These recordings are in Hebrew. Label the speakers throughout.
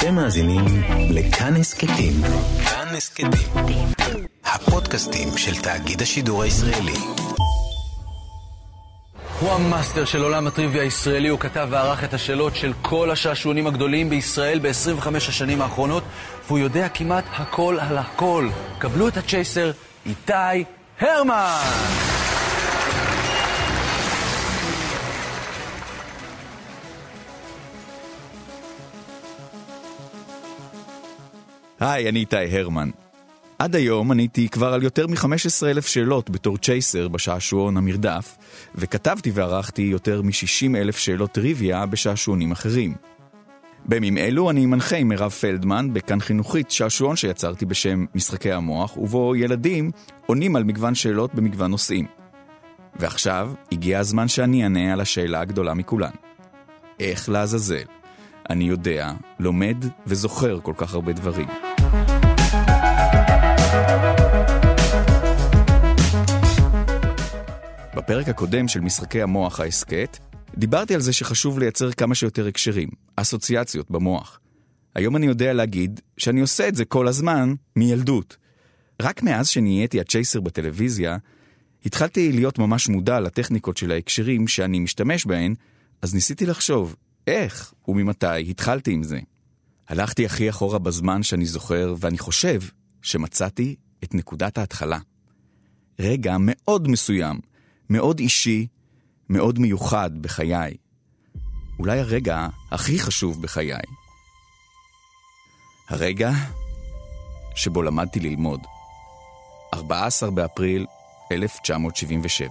Speaker 1: אתם מאזינים לכאן הסכתים. כאן הסכתים. הפודקאסטים של תאגיד השידור הישראלי.
Speaker 2: הוא המאסטר של עולם הטריוויה הישראלי, הוא כתב וערך את השאלות של כל השעשועונים הגדולים בישראל ב-25 השנים האחרונות, והוא יודע כמעט הכל על הכל. קבלו את הצ'ייסר, איתי הרמן!
Speaker 3: היי, אני איתי הרמן. עד היום עניתי כבר על יותר מ-15,000 שאלות בתור צ'ייסר בשעשועון המרדף, וכתבתי וערכתי יותר מ-60,000 שאלות טריוויה בשעשועונים אחרים. בימים אלו אני מנחה עם מירב פלדמן בכאן חינוכית שעשועון שיצרתי בשם משחקי המוח, ובו ילדים עונים על מגוון שאלות במגוון נושאים. ועכשיו הגיע הזמן שאני אענה על השאלה הגדולה מכולן. איך לעזאזל? אני יודע, לומד וזוכר כל כך הרבה דברים. בפרק הקודם של משחקי המוח ההסכת, דיברתי על זה שחשוב לייצר כמה שיותר הקשרים, אסוציאציות במוח. היום אני יודע להגיד שאני עושה את זה כל הזמן מילדות. רק מאז שנהייתי הצ'ייסר בטלוויזיה, התחלתי להיות ממש מודע לטכניקות של ההקשרים שאני משתמש בהן, אז ניסיתי לחשוב איך וממתי התחלתי עם זה. הלכתי הכי אחורה בזמן שאני זוכר, ואני חושב שמצאתי את נקודת ההתחלה. רגע מאוד מסוים, מאוד אישי, מאוד מיוחד בחיי. אולי הרגע הכי חשוב בחיי. הרגע שבו למדתי ללמוד. 14 באפריל 1977.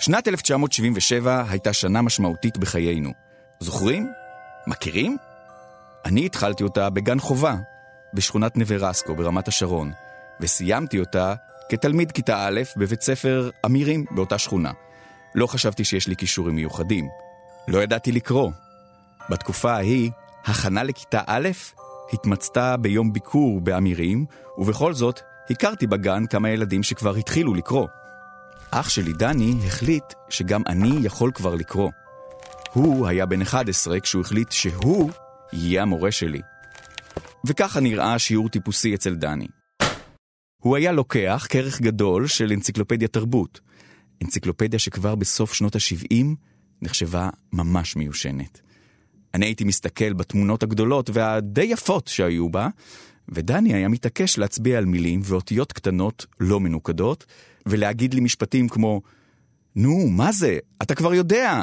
Speaker 3: שנת 1977 הייתה שנה משמעותית בחיינו. זוכרים? מכירים? אני התחלתי אותה בגן חובה, בשכונת נווה רסקו ברמת השרון, וסיימתי אותה כתלמיד כיתה א' בבית ספר אמירים באותה שכונה. לא חשבתי שיש לי כישורים מיוחדים. לא ידעתי לקרוא. בתקופה ההיא, הכנה לכיתה א' התמצתה ביום ביקור באמירים, ובכל זאת, הכרתי בגן כמה ילדים שכבר התחילו לקרוא. אח שלי דני החליט שגם אני יכול כבר לקרוא. הוא היה בן 11 כשהוא החליט שהוא יהיה המורה שלי. וככה נראה שיעור טיפוסי אצל דני. הוא היה לוקח כרך גדול של אנציקלופדיה תרבות. אנציקלופדיה שכבר בסוף שנות ה-70 נחשבה ממש מיושנת. אני הייתי מסתכל בתמונות הגדולות והדי יפות שהיו בה, ודני היה מתעקש להצביע על מילים ואותיות קטנות לא מנוקדות, ולהגיד לי משפטים כמו, נו, מה זה? אתה כבר יודע!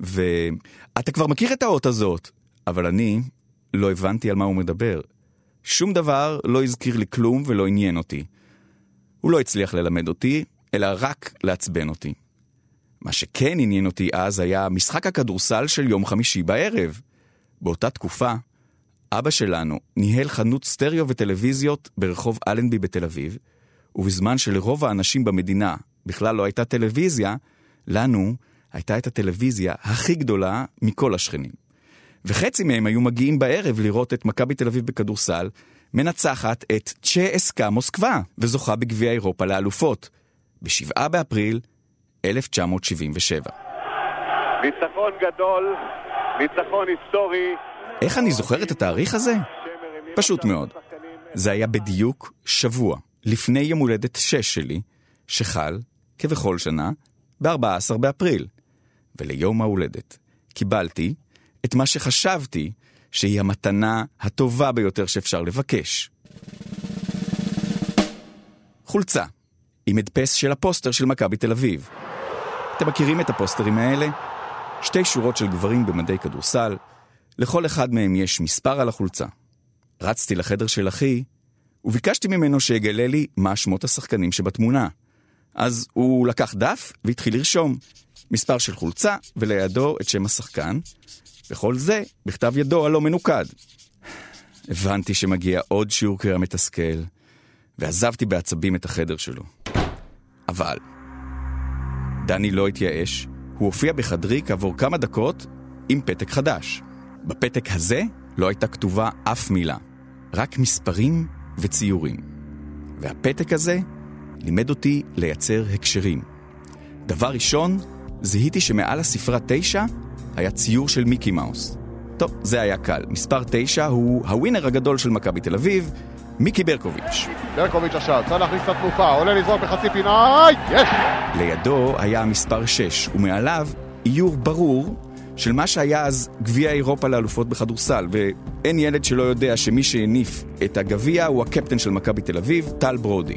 Speaker 3: ואתה כבר מכיר את האות הזאת. אבל אני לא הבנתי על מה הוא מדבר. שום דבר לא הזכיר לי כלום ולא עניין אותי. הוא לא הצליח ללמד אותי, אלא רק לעצבן אותי. מה שכן עניין אותי אז היה משחק הכדורסל של יום חמישי בערב. באותה תקופה, אבא שלנו ניהל חנות סטריאו וטלוויזיות ברחוב אלנבי בתל אביב, ובזמן שלרוב האנשים במדינה בכלל לא הייתה טלוויזיה, לנו הייתה את הטלוויזיה הכי גדולה מכל השכנים. וחצי מהם היו מגיעים בערב לראות את מכבי תל אביב בכדורסל, מנצחת את צ'ה אסקה מוסקבה, וזוכה בגביע אירופה לאלופות, ב-7 באפריל 1977.
Speaker 4: ניצחון גדול, ניצחון היסטורי.
Speaker 3: איך אני זוכר את התאריך הזה? פשוט מאוד. זה היה בדיוק שבוע לפני יום הולדת 6 שלי, שחל, כבכל שנה, ב-14 באפריל. וליום ההולדת קיבלתי את מה שחשבתי שהיא המתנה הטובה ביותר שאפשר לבקש. חולצה, עם הדפס של הפוסטר של מכבי תל אביב. אתם מכירים את הפוסטרים האלה? שתי שורות של גברים במדי כדורסל, לכל אחד מהם יש מספר על החולצה. רצתי לחדר של אחי, וביקשתי ממנו שיגלה לי מה שמות השחקנים שבתמונה. אז הוא לקח דף והתחיל לרשום. מספר של חולצה, ולידו את שם השחקן, וכל זה בכתב ידו הלא מנוקד. הבנתי שמגיע עוד שיעור קריאה מתסכל, ועזבתי בעצבים את החדר שלו. אבל, דני לא התייאש, הוא הופיע בחדרי כעבור כמה דקות עם פתק חדש. בפתק הזה לא הייתה כתובה אף מילה, רק מספרים וציורים. והפתק הזה לימד אותי לייצר הקשרים. דבר ראשון, זיהיתי שמעל הספרה תשע היה ציור של מיקי מאוס. טוב, זה היה קל. מספר 9 הוא הווינר הגדול של מכבי תל אביב, מיקי ברקוביץ'.
Speaker 5: ברקוביץ' עכשיו, צריך להכניס את התנופה, עולה לזרוק בחצי פינה, יש!
Speaker 3: לידו היה המספר 6, ומעליו איור ברור של מה שהיה אז גביע אירופה לאלופות בכדורסל, ואין ילד שלא יודע שמי שהניף את הגביע הוא הקפטן של מכבי תל אביב, טל ברודי.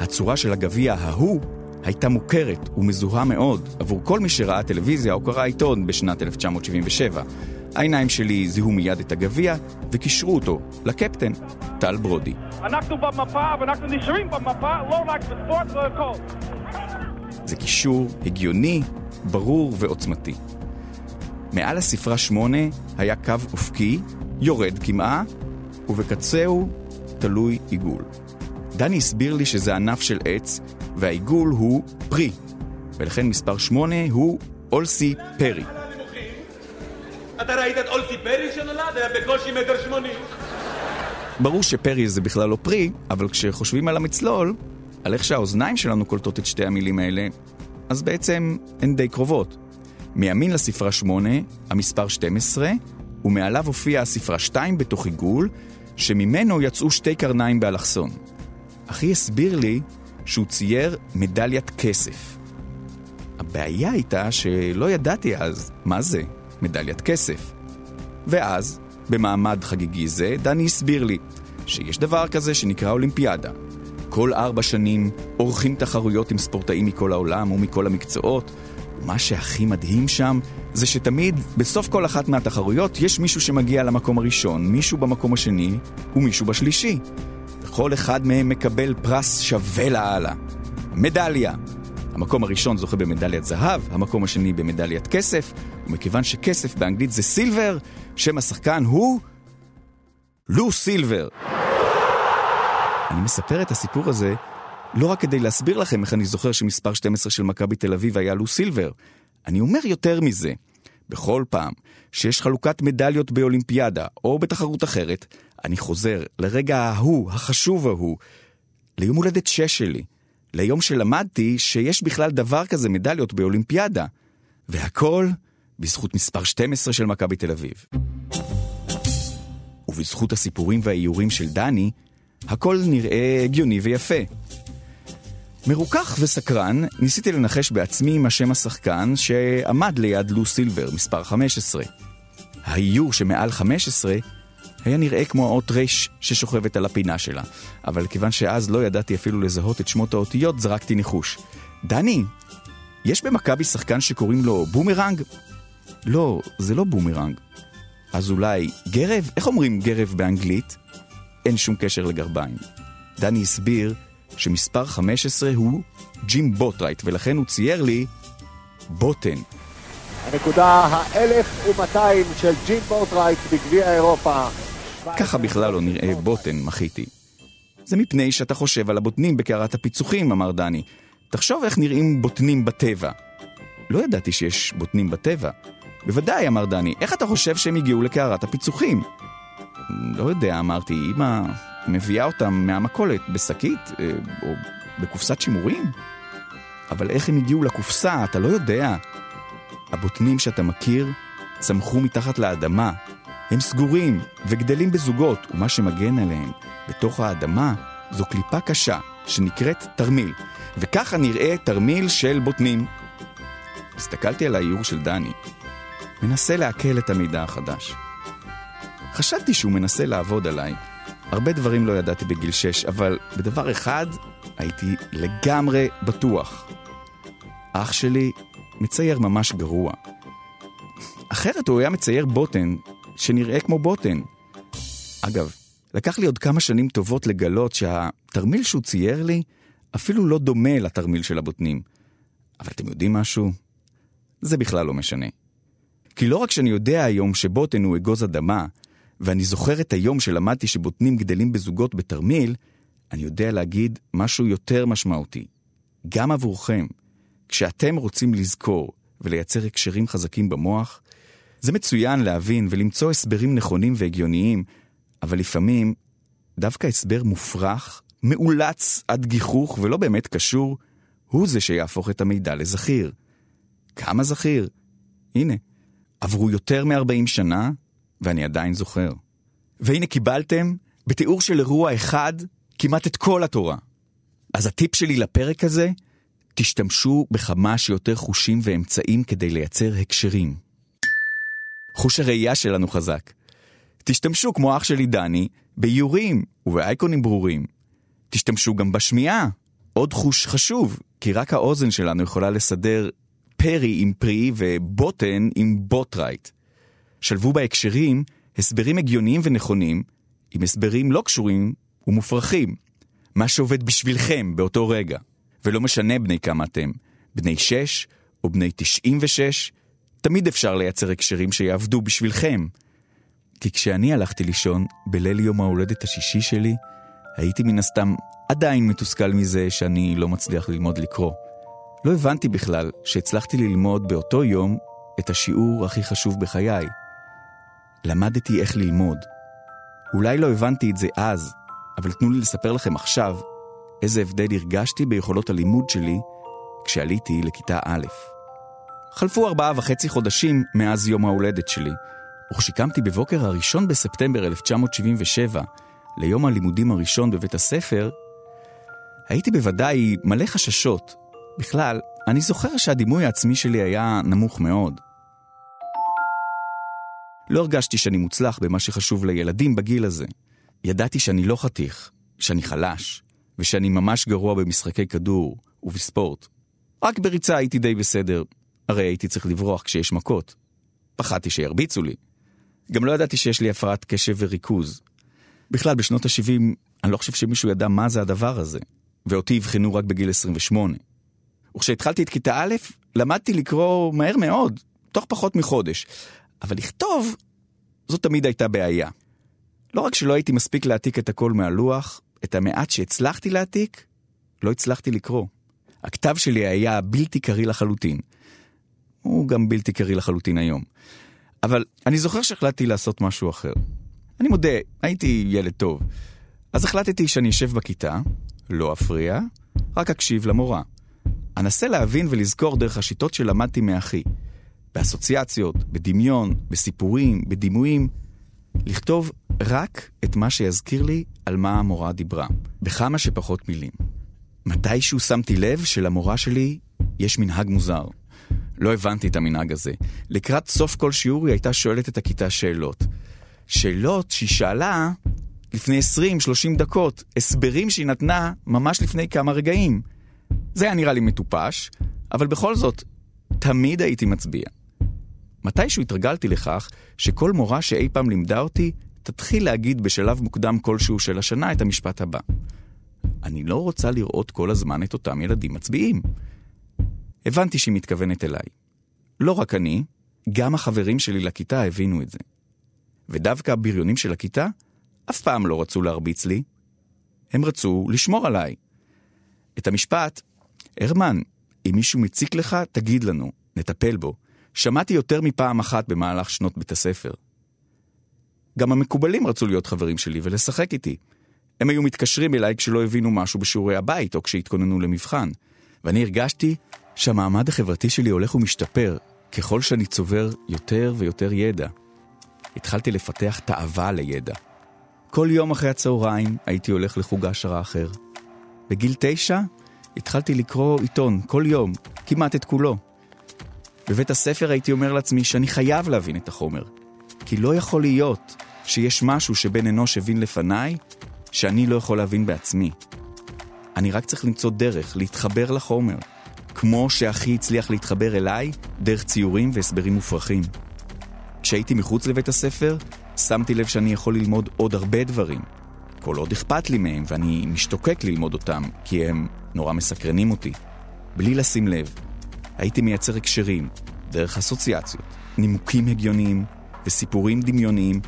Speaker 3: הצורה של הגביע ההוא הייתה מוכרת ומזוהה מאוד עבור כל מי שראה טלוויזיה או קרא עיתון בשנת 1977. העיניים שלי זיהו מיד את הגביע וקישרו אותו לקפטן, טל ברודי.
Speaker 6: אנחנו במפה ואנחנו נשארים במפה, לא רק בספורט, והכל.
Speaker 3: זה קישור הגיוני, ברור ועוצמתי. מעל הספרה שמונה היה קו אופקי, יורד כמעה, ובקצהו תלוי עיגול. דני הסביר לי שזה ענף של עץ, והעיגול הוא פרי, ולכן מספר שמונה הוא אולסי פרי.
Speaker 7: אתה ראית את אולסי פרי שנולד? היה בקושי מטר שמונים.
Speaker 3: ברור שפרי זה בכלל לא פרי, אבל כשחושבים על המצלול, על איך שהאוזניים שלנו קולטות את שתי המילים האלה, אז בעצם הן די קרובות. מימין לספרה 8, המספר 12, ומעליו הופיעה הספרה 2 בתוך עיגול, שממנו יצאו שתי קרניים באלכסון. אחי הסביר לי שהוא צייר מדליית כסף. הבעיה הייתה שלא ידעתי אז מה זה מדליית כסף. ואז, במעמד חגיגי זה, דני הסביר לי שיש דבר כזה שנקרא אולימפיאדה. כל ארבע שנים עורכים תחרויות עם ספורטאים מכל העולם ומכל המקצועות, ומה שהכי מדהים שם זה שתמיד, בסוף כל אחת מהתחרויות, יש מישהו שמגיע למקום הראשון, מישהו במקום השני ומישהו בשלישי. וכל אחד מהם מקבל פרס שווה לאללה. מדליה. המקום הראשון זוכה במדליית זהב, המקום השני במדליית כסף, ומכיוון שכסף באנגלית זה סילבר, שם השחקן הוא... לו סילבר. אני מספר את הסיפור הזה לא רק כדי להסביר לכם איך אני זוכר שמספר 12 של מכבי תל אביב היה לו סילבר. אני אומר יותר מזה. בכל פעם שיש חלוקת מדליות באולימפיאדה או בתחרות אחרת, אני חוזר לרגע ההוא, החשוב ההוא, ליום הולדת שש שלי, ליום שלמדתי שיש בכלל דבר כזה מדליות באולימפיאדה. והכל בזכות מספר 12 של מכבי תל אביב. ובזכות הסיפורים והאיורים של דני, הכל נראה הגיוני ויפה. מרוכך וסקרן, ניסיתי לנחש בעצמי מה שם השחקן שעמד ליד לו סילבר, מספר 15. האיור שמעל 15 היה נראה כמו האות ר' ששוכבת על הפינה שלה, אבל כיוון שאז לא ידעתי אפילו לזהות את שמות האותיות, זרקתי ניחוש. דני, יש במכבי שחקן שקוראים לו בומרנג? לא, זה לא בומרנג. אז אולי גרב? איך אומרים גרב באנגלית? אין שום קשר לגרביים. דני הסביר שמספר 15 הוא ג'ים בוטרייט, ולכן הוא צייר לי בוטן.
Speaker 5: הנקודה ה-1200 של ג'ים בוטרייט בגביע אירופה.
Speaker 3: ככה בכלל לא נראה בוטן, מחיתי. זה מפני שאתה חושב על הבוטנים בקערת הפיצוחים, אמר דני. תחשוב איך נראים בוטנים בטבע. לא ידעתי שיש בוטנים בטבע. בוודאי, אמר דני, איך אתה חושב שהם הגיעו לקערת הפיצוחים? לא יודע, אמרתי, אמא מביאה אותם מהמכולת בשקית אה, או בקופסת שימורים? אבל איך הם הגיעו לקופסה, אתה לא יודע. הבוטנים שאתה מכיר צמחו מתחת לאדמה. הם סגורים וגדלים בזוגות, ומה שמגן עליהם בתוך האדמה זו קליפה קשה שנקראת תרמיל. וככה נראה תרמיל של בוטנים. הסתכלתי על האיור של דני, מנסה לעכל את המידע החדש. חשבתי שהוא מנסה לעבוד עליי. הרבה דברים לא ידעתי בגיל שש, אבל בדבר אחד הייתי לגמרי בטוח. אח שלי מצייר ממש גרוע. אחרת הוא היה מצייר בוטן שנראה כמו בוטן. אגב, לקח לי עוד כמה שנים טובות לגלות שהתרמיל שהוא צייר לי אפילו לא דומה לתרמיל של הבוטנים. אבל אתם יודעים משהו? זה בכלל לא משנה. כי לא רק שאני יודע היום שבוטן הוא אגוז אדמה, ואני זוכר את היום שלמדתי שבוטנים גדלים בזוגות בתרמיל, אני יודע להגיד משהו יותר משמעותי. גם עבורכם, כשאתם רוצים לזכור ולייצר הקשרים חזקים במוח, זה מצוין להבין ולמצוא הסברים נכונים והגיוניים, אבל לפעמים דווקא הסבר מופרך, מאולץ עד גיחוך ולא באמת קשור, הוא זה שיהפוך את המידע לזכיר. כמה זכיר? הנה, עברו יותר מ-40 שנה, ואני עדיין זוכר. והנה קיבלתם, בתיאור של אירוע אחד, כמעט את כל התורה. אז הטיפ שלי לפרק הזה, תשתמשו בכמה שיותר חושים ואמצעים כדי לייצר הקשרים. חוש הראייה שלנו חזק. תשתמשו, כמו אח שלי דני, באיורים ובאייקונים ברורים. תשתמשו גם בשמיעה, עוד חוש חשוב, כי רק האוזן שלנו יכולה לסדר פרי עם פרי ובוטן עם בוטרייט. שלבו בהקשרים הסברים הגיוניים ונכונים עם הסברים לא קשורים ומופרכים. מה שעובד בשבילכם באותו רגע. ולא משנה בני כמה אתם, בני שש או בני תשעים ושש, תמיד אפשר לייצר הקשרים שיעבדו בשבילכם. כי כשאני הלכתי לישון בליל יום ההולדת השישי שלי, הייתי מן הסתם עדיין מתוסכל מזה שאני לא מצליח ללמוד לקרוא. לא הבנתי בכלל שהצלחתי ללמוד באותו יום את השיעור הכי חשוב בחיי. למדתי איך ללמוד. אולי לא הבנתי את זה אז, אבל תנו לי לספר לכם עכשיו איזה הבדל הרגשתי ביכולות הלימוד שלי כשעליתי לכיתה א'. חלפו ארבעה וחצי חודשים מאז יום ההולדת שלי, וכשקמתי בבוקר הראשון בספטמבר 1977 ליום הלימודים הראשון בבית הספר, הייתי בוודאי מלא חששות. בכלל, אני זוכר שהדימוי העצמי שלי היה נמוך מאוד. לא הרגשתי שאני מוצלח במה שחשוב לילדים בגיל הזה. ידעתי שאני לא חתיך, שאני חלש, ושאני ממש גרוע במשחקי כדור ובספורט. רק בריצה הייתי די בסדר, הרי הייתי צריך לברוח כשיש מכות. פחדתי שירביצו לי. גם לא ידעתי שיש לי הפרעת קשב וריכוז. בכלל, בשנות ה-70, אני לא חושב שמישהו ידע מה זה הדבר הזה, ואותי אבחנו רק בגיל 28. וכשהתחלתי את כיתה א', למדתי לקרוא מהר מאוד, תוך פחות מחודש. אבל לכתוב, זאת תמיד הייתה בעיה. לא רק שלא הייתי מספיק להעתיק את הכל מהלוח, את המעט שהצלחתי להעתיק, לא הצלחתי לקרוא. הכתב שלי היה בלתי קריא לחלוטין. הוא גם בלתי קריא לחלוטין היום. אבל אני זוכר שהחלטתי לעשות משהו אחר. אני מודה, הייתי ילד טוב. אז החלטתי שאני אשב בכיתה, לא אפריע, רק אקשיב למורה. אנסה להבין ולזכור דרך השיטות שלמדתי מאחי. באסוציאציות, בדמיון, בסיפורים, בדימויים. לכתוב רק את מה שיזכיר לי על מה המורה דיברה, בכמה שפחות מילים. מתישהו שמתי לב שלמורה שלי יש מנהג מוזר. לא הבנתי את המנהג הזה. לקראת סוף כל שיעור היא הייתה שואלת את הכיתה שאלות. שאלות שהיא שאלה לפני 20-30 דקות, הסברים שהיא נתנה ממש לפני כמה רגעים. זה היה נראה לי מטופש, אבל בכל זאת, תמיד הייתי מצביע. מתישהו התרגלתי לכך שכל מורה שאי פעם לימדה אותי, תתחיל להגיד בשלב מוקדם כלשהו של השנה את המשפט הבא. אני לא רוצה לראות כל הזמן את אותם ילדים מצביעים. הבנתי שהיא מתכוונת אליי. לא רק אני, גם החברים שלי לכיתה הבינו את זה. ודווקא הבריונים של הכיתה אף פעם לא רצו להרביץ לי, הם רצו לשמור עליי. את המשפט, הרמן, אם מישהו מציק לך, תגיד לנו, נטפל בו. שמעתי יותר מפעם אחת במהלך שנות בית הספר. גם המקובלים רצו להיות חברים שלי ולשחק איתי. הם היו מתקשרים אליי כשלא הבינו משהו בשיעורי הבית או כשהתכוננו למבחן. ואני הרגשתי שהמעמד החברתי שלי הולך ומשתפר ככל שאני צובר יותר ויותר ידע. התחלתי לפתח תאווה לידע. כל יום אחרי הצהריים הייתי הולך לחוג העשרה אחר. בגיל תשע התחלתי לקרוא עיתון כל יום, כמעט את כולו. בבית הספר הייתי אומר לעצמי שאני חייב להבין את החומר, כי לא יכול להיות שיש משהו שבן אנוש הבין לפניי, שאני לא יכול להבין בעצמי. אני רק צריך למצוא דרך להתחבר לחומר, כמו שאחי הצליח להתחבר אליי דרך ציורים והסברים מופרכים. כשהייתי מחוץ לבית הספר, שמתי לב שאני יכול ללמוד עוד הרבה דברים. כל עוד אכפת לי מהם, ואני משתוקק ללמוד אותם, כי הם נורא מסקרנים אותי. בלי לשים לב, הייתי מייצר הקשרים, דרך אסוציאציות, נימוקים הגיוניים וסיפורים דמיוניים,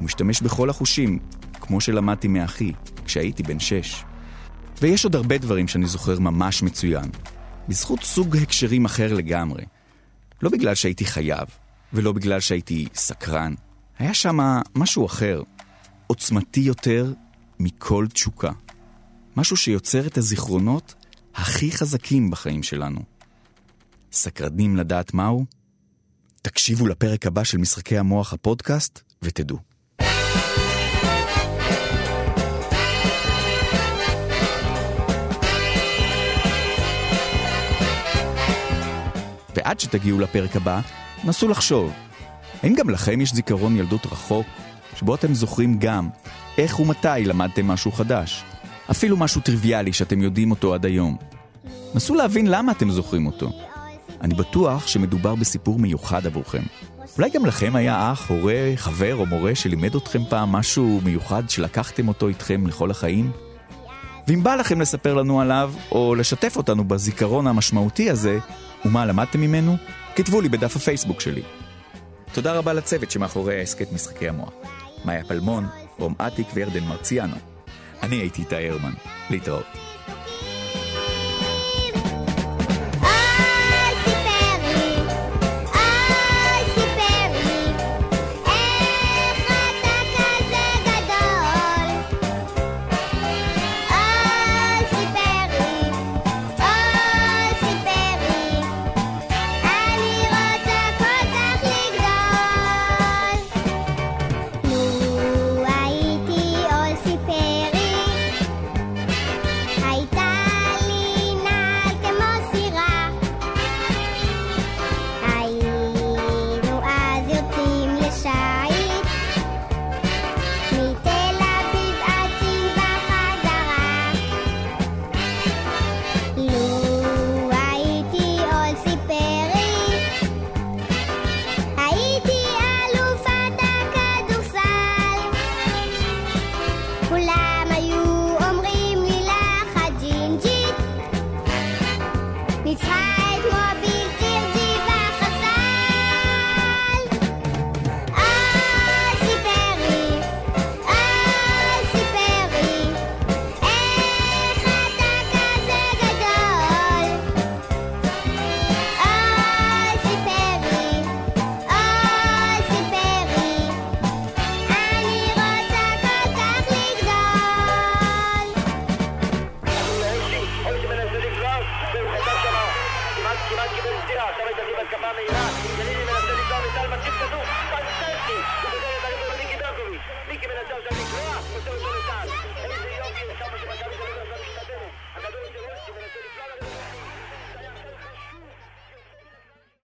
Speaker 3: ומשתמש בכל החושים, כמו שלמדתי מאחי, כשהייתי בן שש. ויש עוד הרבה דברים שאני זוכר ממש מצוין, בזכות סוג הקשרים אחר לגמרי. לא בגלל שהייתי חייב, ולא בגלל שהייתי סקרן. היה שם משהו אחר, עוצמתי יותר מכל תשוקה. משהו שיוצר את הזיכרונות הכי חזקים בחיים שלנו. סקרנים לדעת מהו? תקשיבו לפרק הבא של משחקי המוח הפודקאסט ותדעו. ועד שתגיעו לפרק הבא, נסו לחשוב. האם גם לכם יש זיכרון ילדות רחוק, שבו אתם זוכרים גם איך ומתי למדתם משהו חדש? אפילו משהו טריוויאלי שאתם יודעים אותו עד היום. נסו להבין למה אתם זוכרים אותו. אני בטוח שמדובר בסיפור מיוחד עבורכם. אולי גם לכם היה אח, הורה, חבר או מורה שלימד אתכם פעם משהו מיוחד שלקחתם אותו איתכם לכל החיים? ואם בא לכם לספר לנו עליו, או לשתף אותנו בזיכרון המשמעותי הזה, ומה למדתם ממנו, כתבו לי בדף הפייסבוק שלי. תודה רבה לצוות שמאחורי ההסכת משחקי המוח. מאיה פלמון, רום אטיק וירדן מרציאנו. אני הייתי איתי הרמן. להתראות.